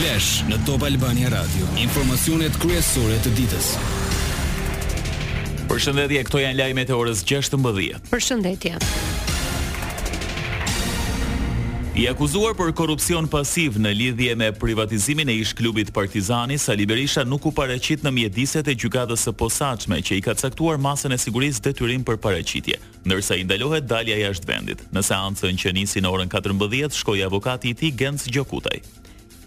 Flash në Top Albania Radio, informacionet kryesore të ditës. Përshëndetje, këto janë lajmet e orës 16. Përshëndetje. I akuzuar për korrupsion pasiv në lidhje me privatizimin e ish klubit Partizani, Sali Berisha nuk u paraqit në mjediset e gjykatës së posaçme që i ka caktuar masën e sigurisë detyrim për paraqitje. ndërsa i ndalohet dalja jashtë vendit. Në seancën që nisi në orën katërmbëdhjetë shkoi avokati i tij Genc Gjokutaj.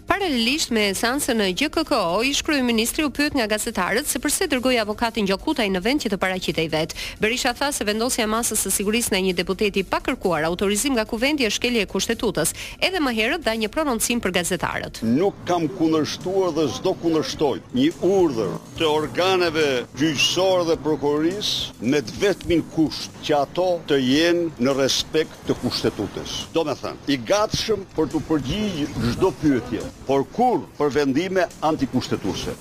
Paralelisht me seancën në GJKKO, ish-kryeministri u pyet nga gazetarët se përse dërgoi avokatin Gjokutaj në vend që të paraqitej vetë. Berisha tha se vendosja e masës së sigurisë ndaj një deputeti pa kërkuar autorizim nga Kuvendi është shkelje e Kushtetutës. Edhe më herët dha një prononcim për gazetarët. Nuk kam kundërshtuar dhe s'do kundërshtoj një urdhër të organeve gjyqësore dhe prokurorisë me të vetmin kusht që ato të jenë në respekt të Kushtetutës, domethënë i gatshëm për t'u përgjigjë çdo pyetje, por kurrë për vendime antikushtetuese.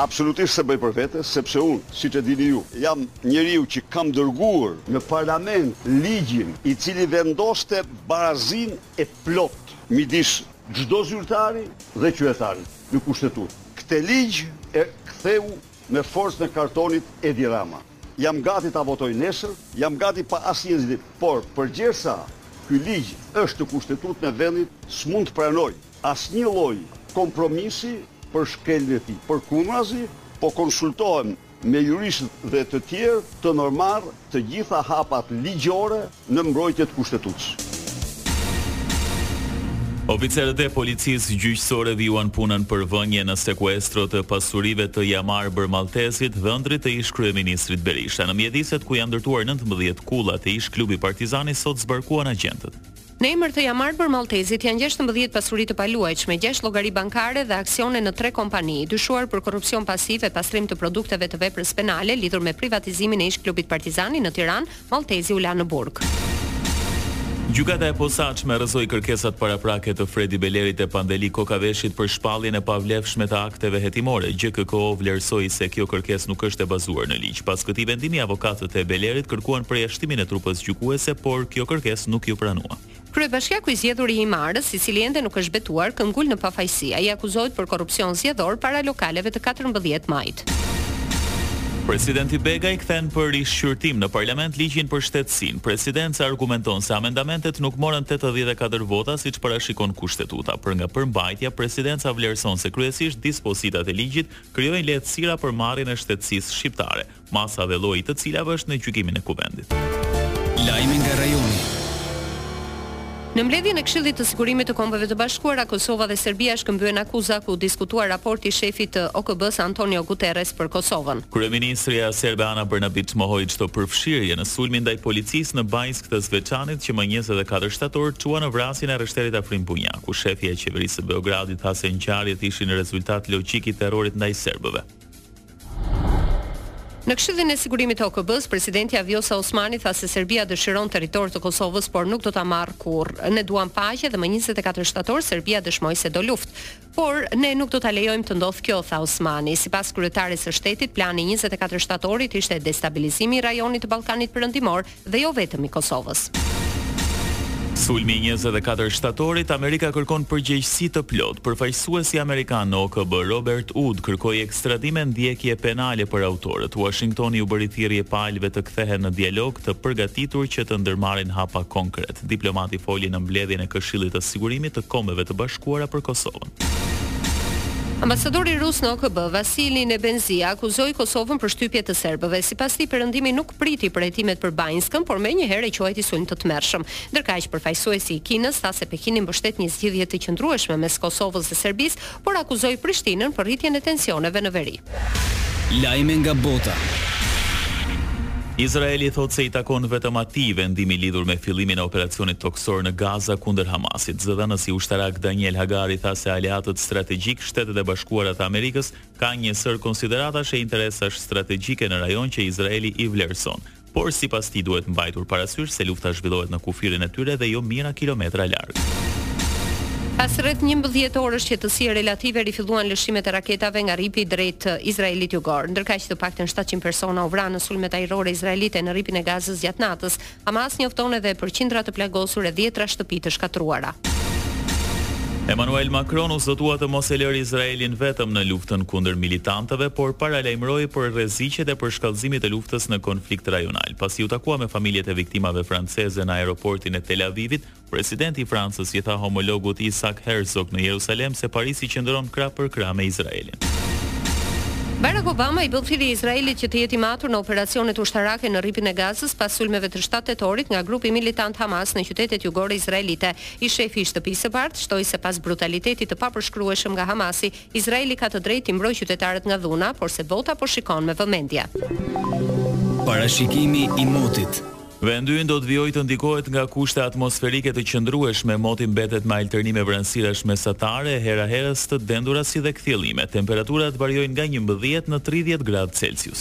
Absolutisht s'e bëj për vete, sepse unë, siç e dini ju, jam njeriu që kam dërguar në Parlament ligjin i cili vendoste barazinë e plotë midis çdo zyrtari dhe qytetarit. në Kushtetutë. Këtë ligj e ktheu me forcën e kartonit Edi Rama. Jam gati ta votoj nesër, jam gati pa asnjë hezitim, por përgjersa ky ligj është në Kushtetutën e vendit, s'mund të pranoj asnjë lloj kompromisi për shkeljen e tij. Përkundrazi, po konsultohem me juristë dhe të tjerë të ndërmarr të gjitha hapat ligjore në mbrojtje të Kushtetutës. Oficerët e Policisë Gjyqësore vijuan punën për vënje në sekuestro të pasurive të Jamarbër Malltezit, dhëndrit të ish-kryeministrit Berisha. Në mjediset ku janë ndërtuar nëntëmbëdhjetë kulla te ish-klubi Partizani sot zbarkuan agjentët. Në emër të Jamarbër Malltezit janë gjashtëmbëdhjetë pasuri të paluajtshme, gjashtë llogari bankare dhe aksione në tre kompani. Dyshuar për korrupsion pasiv e pastrim të produkteve të veprës penale lidhur me privatizimin e ish-klubit Partizani në Tiranë, Malltezi u la në burg. Gjykata e Posaçme rrëzoi kërkesat paraprake të Fredi Belerit e Pandeli Kokaveshit për shpalljen e pavlefshme të akteve hetimore. GJKKO vlerësoi se kjo kërkesë nuk është e bazuar në ligj. Pas këtij vendimi avokatët e Belerit kërkuan përjashtimin e trupës gjykuese, por kjo kërkesë nuk iu pranua. Kryebashkiaku i zgjedhur i Himarës, i cili ende nuk është betuar, këngul në pafajësi. Ai akuzohet për korrupsion zgjedhor para lokaleve të katërmbëdhjetë majit. Presidenti Begaj kthen për rishqyrtim në parlament ligjin për shtetësinë. Presidenca argumenton se amendamentet nuk morën tetëdhjetë e katër vota siç parashikon Kushtetuta. Për nga përmbajtja, Presidenca vlerëson se kryesisht dispozitat e ligjit krijojnë lehtësira për marrjen e shtetësisë shqiptare, masa dhe lloji i të cilave është në gjykimin e Kuvendit. Lajme nga rajoni. Në mbledhjen e Këshillit të Sigurimit të Kombeve të Bashkuara, Kosova dhe Serbia shkëmbyen akuza ku u diskutua raporti i shefit të OKB-së Antonio Guterres për Kosovën. Kryeministrja serbe Ana Brnabic mohoi çdo përfshirje në sulmin ndaj policisë në Këtë Zveçanit, që më njëzet e katër shtator çua në vrasjen e rreshterit Afrim Bunjaku, shefja e qeverisë së Beogradit tha se ngjarjet ishin rezultat logjik i terrorit ndaj serbëve. Në Këshillin e Sigurimit të OKB-së, presidentja Vjosa Osmani tha se Serbia dëshiron territor të Kosovës, por nuk do ta marrë kurrë. Ne duam paqe dhe më njëzet e katër shtator Serbia dëshmoi se do luftë. Por, ne nuk do ta lejojmë të ndodhë kjo, tha Osmani. Sipas kryetares së shtetit, plani i njëzet e katër shtatorit ishte destabilizimi i rajonit të Ballkanit Perëndimor dhe jo vetëm i Kosovës. Sulmi i njëzet e katër shtatorit, Amerika kërkon përgjegjësi të plotë, Përfaqësuesi amerikan në OKB, Robert Wood, kërkoi ekstradim e ndjekje penale për autorët, Uashingtoni u bëri thirrje palëve të kthehen në dialog, të përgatitur që të ndërmarrin hapa konkretë. Diplomati foli në mbledhjen e Këshillit të Sigurimit të Kombeve të Kuara për Kosovën. Ambasadori rus në OKB, Vasili Nebenzia, akuzoi Kosovën për shtypje të serbëve. Sipas tij, Perëndimi nuk priti për hetimet për Banjskën, por menjëherë e quajti sulm të tmerrshëm. Ndërkaq, përfaqësuesi i Kinës tha se Pekini mbështet një zgjidhje të qëndrueshme mes Kosovës dhe Serbisë, por akuzoi Prishtinën për rritjen e tensioneve në veri. Lajme nga bota. Izraeli thotë se i takon vetëm atij vendimi lidhur me fillimin e operacionit tokësor në Gaza kundër Hamasit. Zëdhënësi ushtarak Daniel Hagari tha se aleatët strategjikë, Shtetet e Bashkuara të Amerikës, kanë një sërë konsideratash e interesash strategjike në rajon që Izraeli i vlerëson. Por sipas tij duhet mbajtur parasysh se lufta zhvillohet në kufirin e tyre dhe jo mijëra kilometra larg. Pas rreth njëmbëdhjetë orësh qetësie relative rifilluan lëshimet e raketave nga rripi drejt Izraelit jugor. Ndërkaq të paktën shtatëqind persona u vranë në sulmet ajrore izraelite në Rripin e Gazës gjatë natës. Hamas njofton edhe për qindra të plagosur e dhjetra shtëpi të shkatërruara. Emmanuel Macron u zotua të mos e lërë Izraelin vetëm në luftën kundër militantëve, por paralajmëroi për rreziqet e përshkallëzimit të luftës në konflikt rajonal. Pasi u takua me familjet e viktimave franceze në aeroportin e Tel Avivit, presidenti i Francës i tha homologut Isaac Herzog në Jerusalem se Parisi qëndron krah për krah me Izraelin. Barack Obama i bën thirrje Izraelit që të jetë i matur në operacionet ushtarake në Rripin e Gazës pas sulmeve të shtatë tetorit nga grupi militant Hamas në qytetet jugore izraelite, Ish-shefi i Shtëpisë së Bardhë shtoi se pas brutalitetit të papërshkrueshëm nga Hamasi, Izraeli ka të drejtë t'i mbrojë qytetarët nga dhuna, por se bota po shikon me vëmendje. Parashikimi i motit. Vendi ynë do të vijojë të ndikohet nga kushte atmosferike të qëndrueshme, moti mbetet me alternime vranësirash mesatare e hera-herës të dendura si dhe kthjellime. Temperaturat variojnë nga njëmbëdhjetë në tridhjetë gradë Celsius.